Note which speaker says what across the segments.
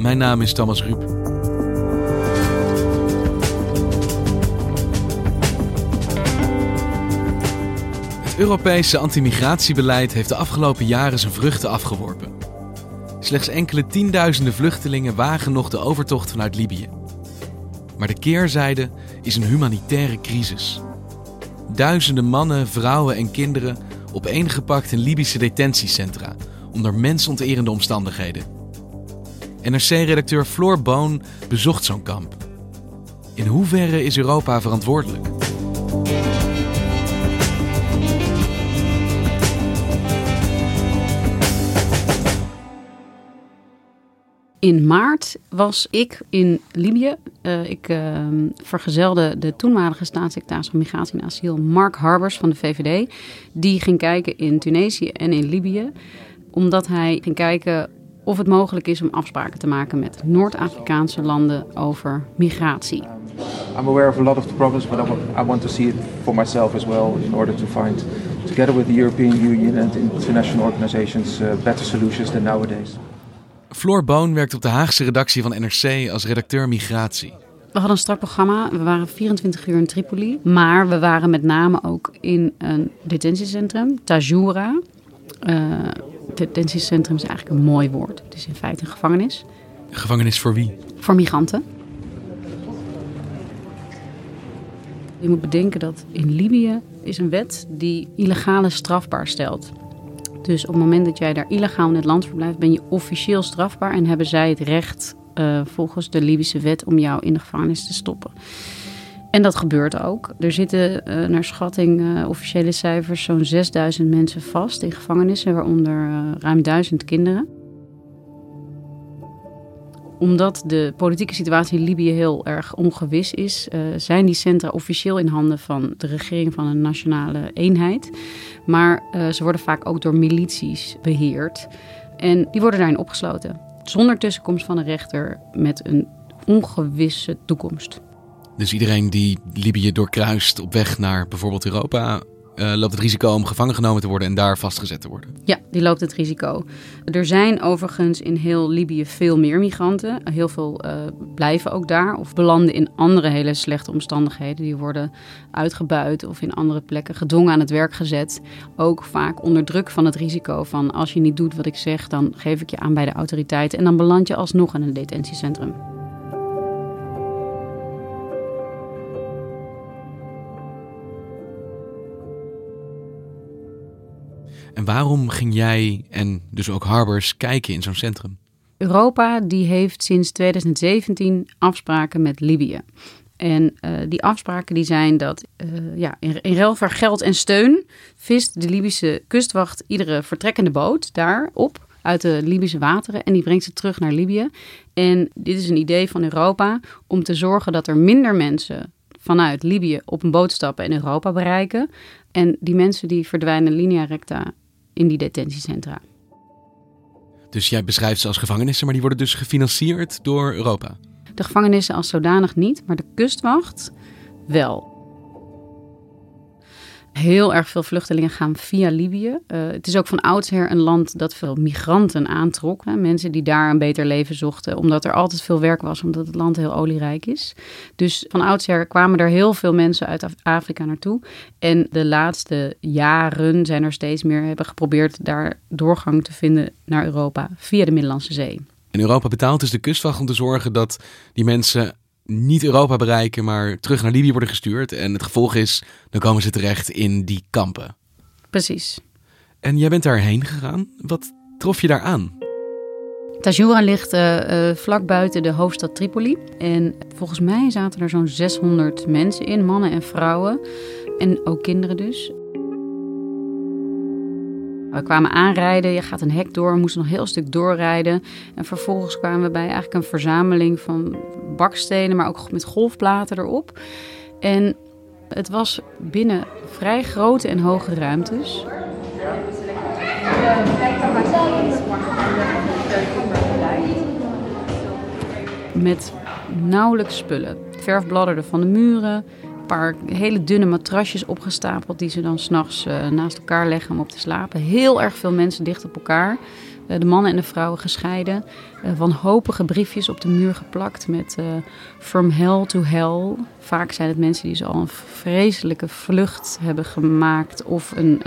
Speaker 1: Mijn naam is Thomas Ruip. Het Europese antimigratiebeleid heeft de afgelopen jaren zijn vruchten afgeworpen. Slechts enkele tienduizenden vluchtelingen wagen nog de overtocht vanuit Libië. Maar de keerzijde is een humanitaire crisis. Duizenden mannen, vrouwen en kinderen opeengepakt in Libische detentiecentra onder mensonterende omstandigheden. NRC-redacteur Floor Boon bezocht zo'n kamp. In hoeverre is Europa verantwoordelijk?
Speaker 2: In maart was ik in Libië. Uh, ik uh, vergezelde de toenmalige staatssecretaris van Migratie en Asiel, Mark Harbers van de VVD. Die ging kijken in Tunesië en in Libië. Omdat hij ging kijken of het mogelijk is om afspraken te maken met Noord-Afrikaanse landen over migratie.
Speaker 3: I'm aware of a lot of the problems, but I want to see it for myself as well in order to find, together with the European Union and international organizations, uh, better solutions than nowadays.
Speaker 1: Floor Boon werkt op de Haagse redactie van NRC als redacteur migratie.
Speaker 2: We hadden een strak programma. We waren 24 uur in Tripoli. Maar we waren met name ook in een detentiecentrum, Tajoura. Uh, detentiecentrum is eigenlijk een mooi woord. Het is in feite een gevangenis.
Speaker 1: Een gevangenis voor wie?
Speaker 2: Voor migranten. Je moet bedenken dat in Libië is een wet die illegale strafbaar stelt. Dus op het moment dat jij daar illegaal in het land verblijft, ben je officieel strafbaar en hebben zij het recht uh, volgens de Libische wet om jou in de gevangenis te stoppen. En dat gebeurt ook. Er zitten uh, naar schatting uh, officiële cijfers zo'n 6000 mensen vast in gevangenissen, waaronder ruim 1000 kinderen omdat de politieke situatie in Libië heel erg ongewis is, zijn die centra officieel in handen van de regering van een nationale eenheid. Maar ze worden vaak ook door milities beheerd. En die worden daarin opgesloten. Zonder tussenkomst van een rechter met een ongewisse toekomst.
Speaker 1: Dus iedereen die Libië doorkruist op weg naar bijvoorbeeld Europa, uh, loopt het risico om gevangen genomen te worden en daar vastgezet te worden.
Speaker 2: Ja, die loopt het risico. Er zijn overigens in heel Libië veel meer migranten. Heel veel uh, blijven ook daar of belanden in andere hele slechte omstandigheden. Die worden uitgebuit of in andere plekken gedwongen aan het werk gezet. Ook vaak onder druk van het risico van als je niet doet wat ik zeg, dan geef ik je aan bij de autoriteiten en dan beland je alsnog in een detentiecentrum.
Speaker 1: En waarom ging jij en dus ook Harbers kijken in zo'n centrum?
Speaker 2: Europa die heeft sinds 2017 afspraken met Libië. En uh, die afspraken die zijn dat uh, ja, in, in ruil voor geld en steun vist de Libische kustwacht iedere vertrekkende boot daar op uit de Libische wateren en die brengt ze terug naar Libië. En dit is een idee van Europa om te zorgen dat er minder mensen vanuit Libië op een boot stappen en Europa bereiken. En die mensen die verdwijnen linea recta in die detentiecentra.
Speaker 1: Dus jij beschrijft ze als gevangenissen, maar die worden dus gefinancierd door Europa?
Speaker 2: De gevangenissen als zodanig niet, maar de kustwacht wel. Heel erg veel vluchtelingen gaan via Libië. Uh, het is ook van oudsher een land dat veel migranten aantrok. Hè? Mensen die daar een beter leven zochten, omdat er altijd veel werk was, omdat het land heel olierijk is. Dus van oudsher kwamen er heel veel mensen uit Afrika naartoe. En de laatste jaren zijn er steeds meer hebben geprobeerd daar doorgang te vinden naar Europa via de Middellandse Zee.
Speaker 1: En Europa betaalt dus de kustwacht om te zorgen dat die mensen niet Europa bereiken, maar terug naar Libië worden gestuurd. En het gevolg is, dan komen ze terecht in die kampen.
Speaker 2: Precies.
Speaker 1: En jij bent daarheen gegaan. Wat trof je daar aan?
Speaker 2: Tajura ligt uh, vlak buiten de hoofdstad Tripoli. En volgens mij zaten er zo'n 600 mensen in, mannen en vrouwen. En ook kinderen dus. We kwamen aanrijden, je gaat een hek door, we moesten nog een heel stuk doorrijden. En vervolgens kwamen we bij eigenlijk een verzameling van bakstenen, maar ook met golfplaten erop. En het was binnen vrij grote en hoge ruimtes. Met nauwelijks spullen. Verfbladderden van de muren, paar hele dunne matrasjes opgestapeld die ze dan s'nachts uh, naast elkaar leggen om op te slapen. Heel erg veel mensen dicht op elkaar. Uh, de mannen en de vrouwen gescheiden. Uh, wanhopige briefjes op de muur geplakt met From Hell to Hell. Vaak zijn het mensen die zo al een vreselijke vlucht hebben gemaakt of een,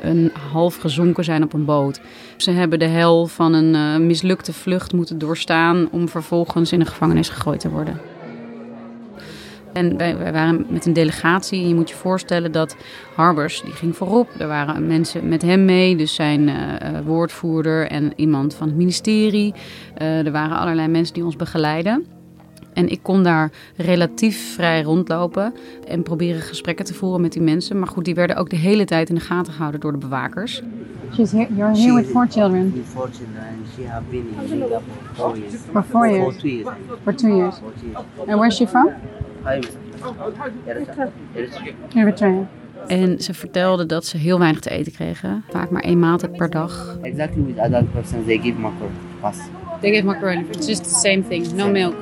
Speaker 2: een half gezonken zijn op een boot. Ze hebben de hel van een mislukte vlucht moeten doorstaan om vervolgens in de gevangenis gegooid te worden. En wij, wij, waren met een delegatie. En je moet je voorstellen dat Harbers, die ging voorop. Er waren mensen met hem mee, dus zijn uh, woordvoerder en iemand van het ministerie. Uh, er waren allerlei mensen die ons begeleiden. En ik kon daar relatief vrij rondlopen en proberen gesprekken te voeren met die mensen. Maar goed, die werden ook de hele tijd in de gaten gehouden door de bewakers.
Speaker 4: She's here, you're here with four children. With four children, and she have been in Liga for four years. For four years. For two years. For two years. And where's she from?
Speaker 2: En ze vertelde dat ze heel weinig te eten kregen. Vaak maar één maaltijd per dag.
Speaker 4: Exactly with adult persons, they give macaroni. Pass.
Speaker 2: They give macaroni. It's just the same thing. No milk.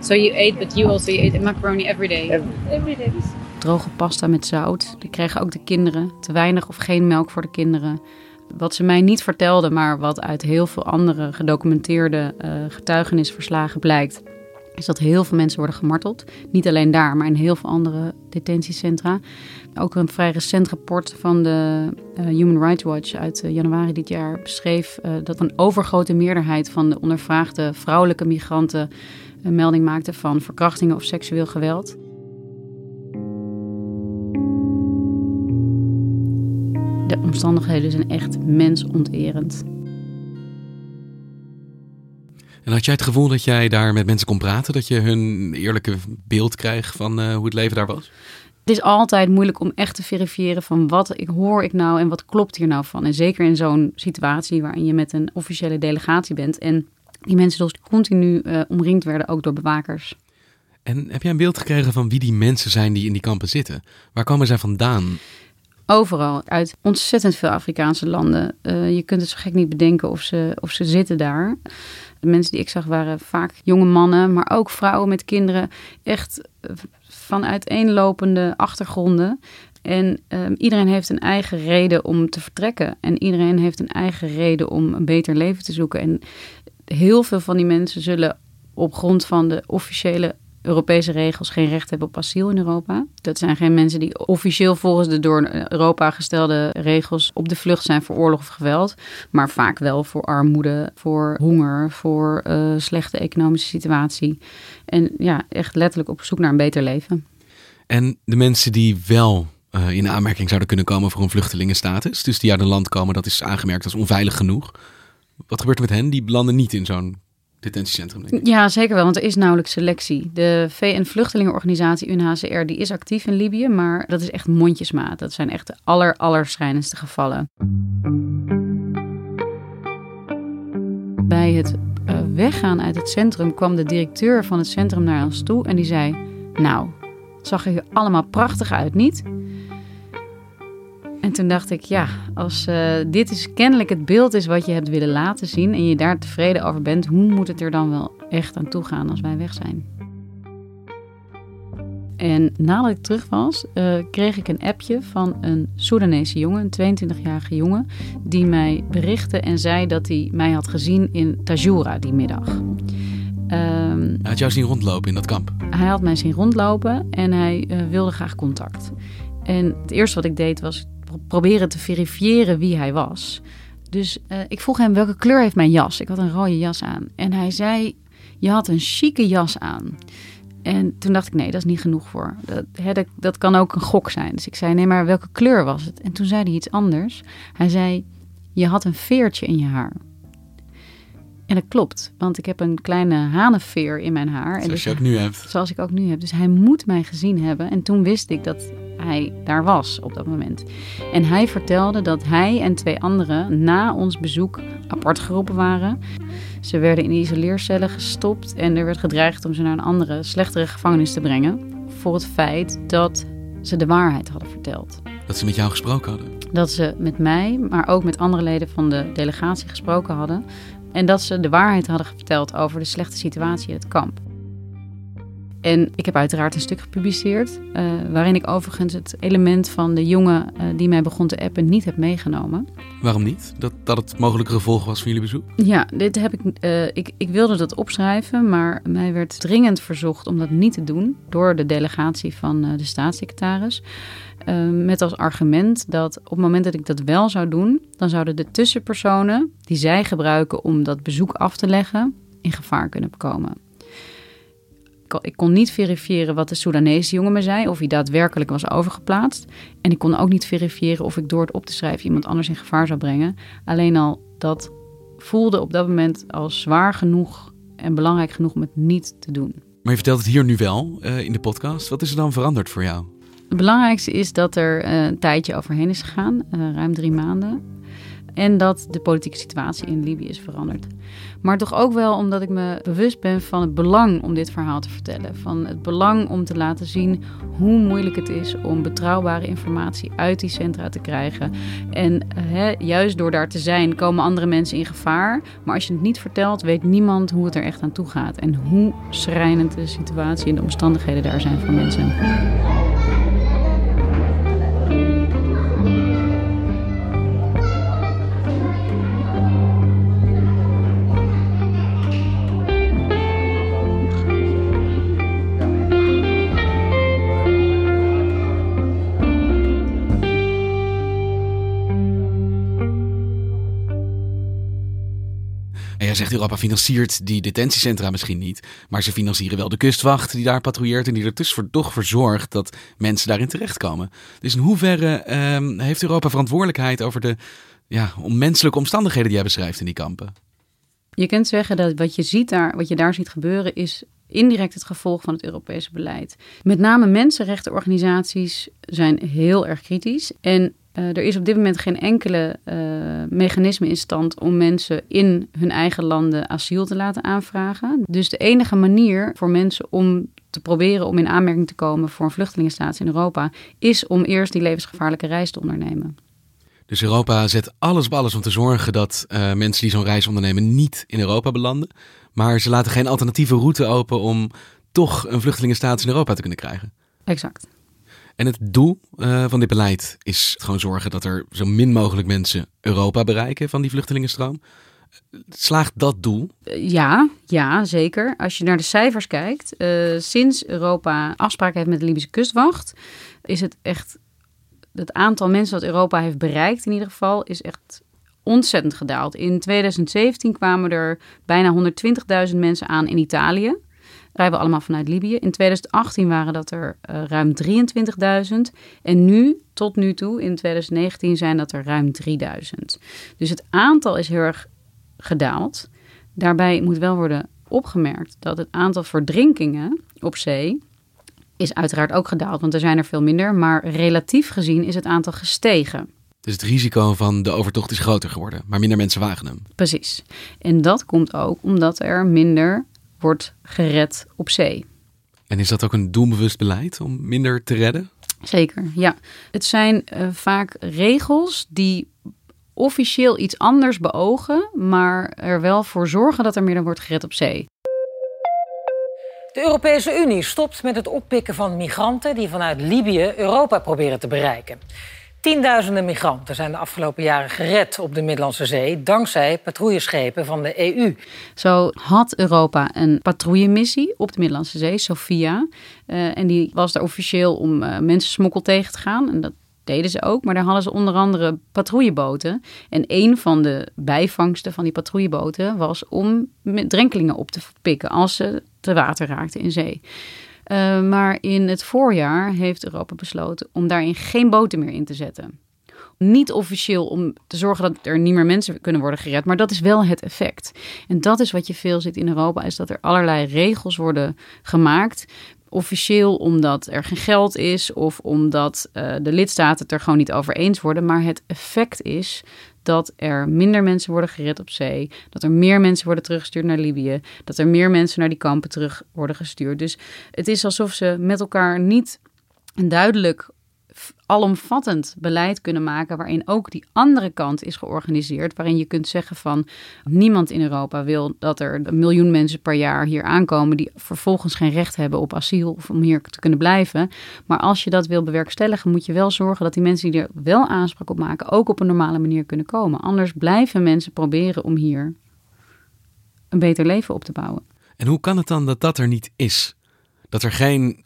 Speaker 2: So you ate, but you also you ate macaroni every day?
Speaker 4: Every, every day.
Speaker 2: Droge pasta met zout. Die kregen ook de kinderen. Te weinig of geen melk voor de kinderen. Wat ze mij niet vertelde, maar wat uit heel veel andere gedocumenteerde uh, getuigenisverslagen blijkt, is dat heel veel mensen worden gemarteld. Niet alleen daar, maar in heel veel andere detentiecentra. Ook een vrij recent rapport van de uh, Human Rights Watch uit uh, januari dit jaar beschreef dat een overgrote meerderheid van de ondervraagde vrouwelijke migranten melding maakte van verkrachtingen of seksueel geweld. De omstandigheden zijn echt mensonterend.
Speaker 1: En had jij het gevoel dat jij daar met mensen kon praten? Dat je hun eerlijke beeld kreeg van uh, hoe het leven daar was?
Speaker 2: Het is altijd moeilijk om echt te verifiëren van wat ik hoor ik nou en wat klopt hier nou van. En zeker in zo'n situatie waarin je met een officiële delegatie bent. En die mensen dus continu uh, omringd werden, ook door bewakers.
Speaker 1: En heb jij een beeld gekregen van wie die mensen zijn die in die kampen zitten? Waar komen zij vandaan?
Speaker 2: Overal, uit ontzettend veel Afrikaanse landen. Uh, je kunt het zo gek niet bedenken of ze, of ze zitten daar. De mensen die ik zag waren vaak jonge mannen, maar ook vrouwen met kinderen. Echt uh, van uiteenlopende achtergronden. En uh, iedereen heeft een eigen reden om te vertrekken. En iedereen heeft een eigen reden om een beter leven te zoeken. En heel veel van die mensen zullen op grond van de officiële Europese regels geen recht hebben op asiel in Europa. Dat zijn geen mensen die officieel volgens de door Europa gestelde regels op de vlucht zijn voor oorlog of geweld. Maar vaak wel voor armoede, voor honger, voor uh, slechte economische situatie. En ja, echt letterlijk op zoek naar een beter leven.
Speaker 1: En de mensen die wel uh, in aanmerking zouden kunnen komen voor een vluchtelingenstatus, dus die uit een land komen dat is aangemerkt als onveilig genoeg. Wat gebeurt er met hen? Die belanden niet in zo'n detentiecentrum.
Speaker 2: Ja, zeker wel, want er is nauwelijks selectie. De VN-vluchtelingenorganisatie UNHCR die is actief in Libië, maar dat is echt mondjesmaat. Dat zijn echt de aller, allerschijnendste gevallen. Bij het uh, weggaan uit het centrum kwam de directeur van het centrum naar ons toe en die zei: Nou, het zag er hier allemaal prachtig uit, niet? En toen dacht ik, ja, als uh, dit is kennelijk het beeld is wat je hebt willen laten zien en je daar tevreden over bent, hoe moet het er dan wel echt aan toe gaan als wij weg zijn? En nadat ik terug was, uh, kreeg ik een appje van een Soedanese jongen, een 22-jarige jongen, die mij berichtte en zei dat hij mij had gezien in Tajura die middag. Um,
Speaker 1: hij had jou zien rondlopen in dat kamp?
Speaker 2: Hij had mij zien rondlopen en hij uh, wilde graag contact. En het eerste wat ik deed was proberen te verifiëren wie hij was. Dus uh, ik vroeg hem welke kleur heeft mijn jas. Ik had een rode jas aan. En hij zei, je had een chique jas aan. En toen dacht ik, nee, dat is niet genoeg voor. Dat, hè, dat, dat, kan ook een gok zijn. Dus ik zei, nee, maar welke kleur was het? En toen zei hij iets anders. Hij zei, je had een veertje in je haar. En dat klopt, want ik heb een kleine hanenveer in mijn haar.
Speaker 1: Zoals
Speaker 2: dus,
Speaker 1: je ook nu hebt.
Speaker 2: Zoals ik ook nu heb. Dus hij moet mij gezien hebben. En toen wist ik dat hij daar was op dat moment. En hij vertelde dat hij en twee anderen na ons bezoek apart geroepen waren. Ze werden in isoleercellen gestopt en er werd gedreigd om ze naar een andere, slechtere gevangenis te brengen. Voor het feit dat ze de waarheid hadden verteld.
Speaker 1: Dat ze met jou gesproken hadden?
Speaker 2: Dat ze met mij, maar ook met andere leden van de delegatie gesproken hadden. En dat ze de waarheid hadden verteld over de slechte situatie in het kamp. En ik heb uiteraard een stuk gepubliceerd, uh, waarin ik overigens het element van de jongen uh, die mij begon te appen niet heb meegenomen.
Speaker 1: Waarom niet? Dat, dat het mogelijke gevolg was van jullie bezoek?
Speaker 2: Ja, dit heb ik, uh, ik, ik wilde dat opschrijven, maar mij werd dringend verzocht om dat niet te doen door de delegatie van de staatssecretaris. met als argument dat op het moment dat ik dat wel zou doen, dan zouden de tussenpersonen die zij gebruiken om dat bezoek af te leggen, in gevaar kunnen komen ik kon niet verifiëren wat de Soedanese jongen me zei, of hij daadwerkelijk was overgeplaatst. En ik kon ook niet verifiëren of ik door het op te schrijven iemand anders in gevaar zou brengen. Alleen al dat voelde op dat moment als zwaar genoeg en belangrijk genoeg om het niet te doen.
Speaker 1: Maar je vertelt het hier nu wel uh, in de podcast. Wat is er dan veranderd voor jou?
Speaker 2: Het belangrijkste is dat er uh, een tijdje overheen is gegaan, uh, ruim drie maanden. En dat de politieke situatie in Libië is veranderd. Maar toch ook wel omdat ik me bewust ben van het belang om dit verhaal te vertellen. Van het belang om te laten zien hoe moeilijk het is om betrouwbare informatie uit die centra te krijgen. En hè, juist door daar te zijn komen andere mensen in gevaar. Maar als je het niet vertelt, weet niemand hoe het er echt aan toe gaat. En hoe schrijnend de situatie en de omstandigheden daar zijn voor mensen.
Speaker 1: Zegt Europa financiert die detentiecentra misschien niet. Maar ze financieren wel de kustwacht die daar patrouilleert en die er dus voor, toch voor zorgt dat mensen daarin terechtkomen. Dus in hoeverre ehm, heeft Europa verantwoordelijkheid over de ja, onmenselijke omstandigheden die jij beschrijft in die kampen?
Speaker 2: Je kunt zeggen dat wat je, ziet daar, wat je daar ziet gebeuren is indirect het gevolg van het Europese beleid. Met name mensenrechtenorganisaties zijn heel erg kritisch. En uh, er is op dit moment geen enkele uh, mechanisme in stand om mensen in hun eigen landen asiel te laten aanvragen. Dus de enige manier voor mensen om te proberen om in aanmerking te komen voor een vluchtelingenstatus in Europa is om eerst die levensgevaarlijke reis te ondernemen.
Speaker 1: Dus Europa zet alles op alles om te zorgen dat uh, mensen die zo'n reis ondernemen niet in Europa belanden. Maar ze laten geen alternatieve route open om toch een vluchtelingenstatus in Europa te kunnen krijgen.
Speaker 2: Exact.
Speaker 1: En het doel uh, van dit beleid is gewoon zorgen dat er zo min mogelijk mensen Europa bereiken van die vluchtelingenstroom. Slaagt dat doel?
Speaker 2: Ja, ja, zeker. Als je naar de cijfers kijkt, uh, sinds Europa afspraken heeft met de Libische kustwacht, is het echt het aantal mensen dat Europa heeft bereikt in ieder geval, is echt ontzettend gedaald. In 2017 kwamen er bijna 120.000 mensen aan in Italië rijden we allemaal vanuit Libië. In 2018 waren dat er uh, ruim 23.000. En nu, tot nu toe, in 2019 zijn dat er ruim 3000. Dus het aantal is heel erg gedaald. Daarbij moet wel worden opgemerkt dat het aantal verdrinkingen op zee is uiteraard ook gedaald, want er zijn er veel minder. Maar relatief gezien is het aantal gestegen.
Speaker 1: Dus het risico van de overtocht is groter geworden, maar minder mensen wagen hem.
Speaker 2: Precies. En dat komt ook omdat er minder wordt gered op zee.
Speaker 1: En is dat ook een doelbewust beleid om minder te redden?
Speaker 2: Zeker, ja. Het zijn uh, vaak regels die officieel iets anders beogen, maar er wel voor zorgen dat er minder wordt gered op zee.
Speaker 5: De Europese Unie stopt met het oppikken van migranten die vanuit Libië Europa proberen te bereiken. Tienduizenden migranten zijn de afgelopen jaren gered op de Middellandse Zee dankzij patrouilleschepen van de EU.
Speaker 2: Zo had Europa een patrouillemissie op de Middellandse Zee, Sophia. Uh, en die was daar officieel om uh, mensensmokkel tegen te gaan. En dat deden ze ook, maar daar hadden ze onder andere patrouilleboten. En een van de bijvangsten van die patrouilleboten was om drenkelingen op te pikken als ze te water raakten in zee. Uh, maar in het voorjaar heeft Europa besloten om daarin geen boten meer in te zetten. Niet officieel om te zorgen dat er niet meer mensen kunnen worden gered, maar dat is wel het effect. En dat is wat je veel ziet in Europa, is dat er allerlei regels worden gemaakt officieel omdat er geen geld is of omdat uh, de lidstaten het er gewoon niet over eens worden. Maar het effect is dat er minder mensen worden gered op zee, dat er meer mensen worden teruggestuurd naar Libië, dat er meer mensen naar die kampen terug worden gestuurd. Dus het is alsof ze met elkaar niet duidelijk alomvattend beleid kunnen maken waarin ook die andere kant is georganiseerd, waarin je kunt zeggen van niemand in Europa wil dat er een miljoen mensen per jaar hier aankomen die vervolgens geen recht hebben op asiel of om hier te kunnen blijven. Maar als je dat wil bewerkstelligen, moet je wel zorgen dat die mensen die er wel aanspraak op maken ook op een normale manier kunnen komen. Anders blijven mensen proberen om hier een beter leven op te bouwen.
Speaker 1: En hoe kan het dan dat dat er niet is? Dat er geen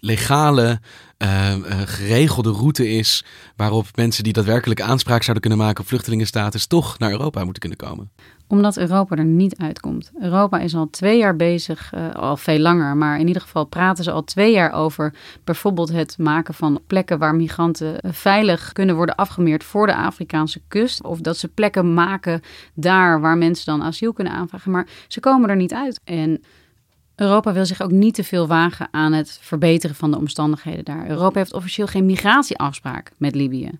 Speaker 1: legale, uh, geregelde route is waarop mensen die daadwerkelijk aanspraak zouden kunnen maken op vluchtelingenstatus toch naar Europa moeten kunnen komen?
Speaker 2: Omdat Europa er niet uitkomt. Europa is al twee jaar bezig, uh, al veel langer, maar in ieder geval praten ze al twee jaar over bijvoorbeeld het maken van plekken waar migranten veilig kunnen worden afgemeerd voor de Afrikaanse kust. Of dat ze plekken maken daar waar mensen dan asiel kunnen aanvragen. Maar ze komen er niet uit. En Europa wil zich ook niet te veel wagen aan het verbeteren van de omstandigheden daar. Europa heeft officieel geen migratieafspraak met Libië.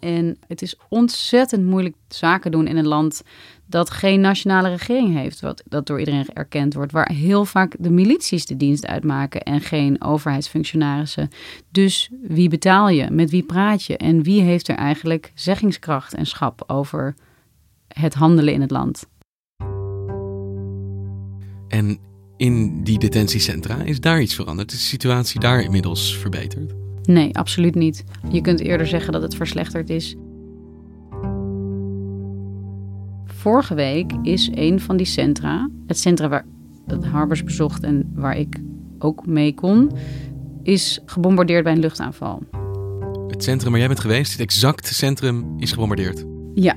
Speaker 2: En het is ontzettend moeilijk zaken doen in een land dat geen nationale regering heeft, wat dat door iedereen erkend wordt, waar heel vaak de milities de dienst uitmaken en geen overheidsfunctionarissen. Dus wie betaal je? Met wie praat je? En wie heeft er eigenlijk zeggingskracht en schap over het handelen in het land?
Speaker 1: En in die detentiecentra. Is daar iets veranderd? Is de situatie daar inmiddels verbeterd?
Speaker 2: Nee, absoluut niet. Je kunt eerder zeggen dat het verslechterd is. Vorige week is een van die centra, het centra waar het Harbers bezocht en waar ik ook mee kon, is gebombardeerd bij een luchtaanval.
Speaker 1: Het centrum waar jij bent geweest, het exacte centrum, is gebombardeerd?
Speaker 2: Ja,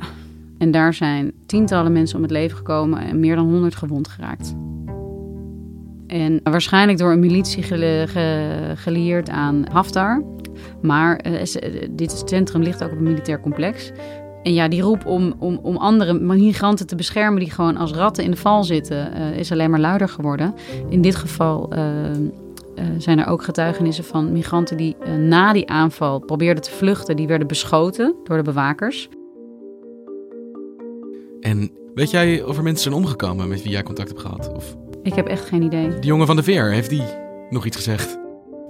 Speaker 2: en daar zijn tientallen mensen om het leven gekomen en meer dan honderd gewond geraakt. En waarschijnlijk door een militie gelieerd aan Haftar. Maar uh, dit centrum ligt ook op een militair complex. En ja, die roep om, om, om andere migranten te beschermen die gewoon als ratten in de val zitten, uh, is alleen maar luider geworden. In dit geval zijn er ook getuigenissen van migranten die na die aanval probeerden te vluchten. Die werden beschoten door de bewakers.
Speaker 1: En weet jij of er mensen zijn omgekomen met wie jij contact hebt gehad? Of
Speaker 2: ik heb echt geen idee.
Speaker 1: Die jongen van de Veer, heeft die nog iets gezegd?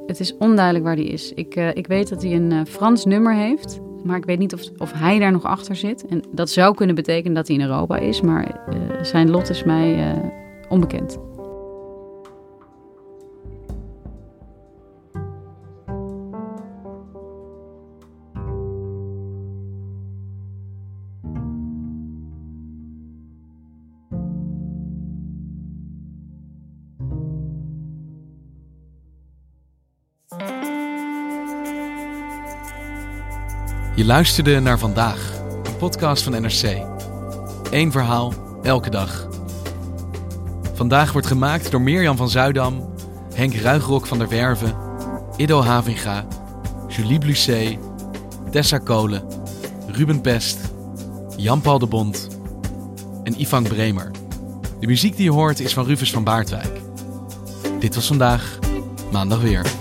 Speaker 2: Het is onduidelijk waar die is. Ik, uh, ik weet dat hij een uh, Frans nummer heeft. Maar ik weet niet of, of hij daar nog achter zit. En dat zou kunnen betekenen dat hij in Europa is. Maar uh, zijn lot is mij onbekend.
Speaker 1: Je luisterde naar vandaag, een podcast van NRC. Eén verhaal, elke dag. Vandaag wordt gemaakt door Mirjam van Zuidam, Henk Ruigrok van der Werven, Ido Havinga, Julie Blusset, Tessa Kolen, Ruben Pest, Jan-Paul de Bond en Ivan Bremer. De muziek die je hoort is van Rufus van Baardwijk. Dit was vandaag, maandag weer.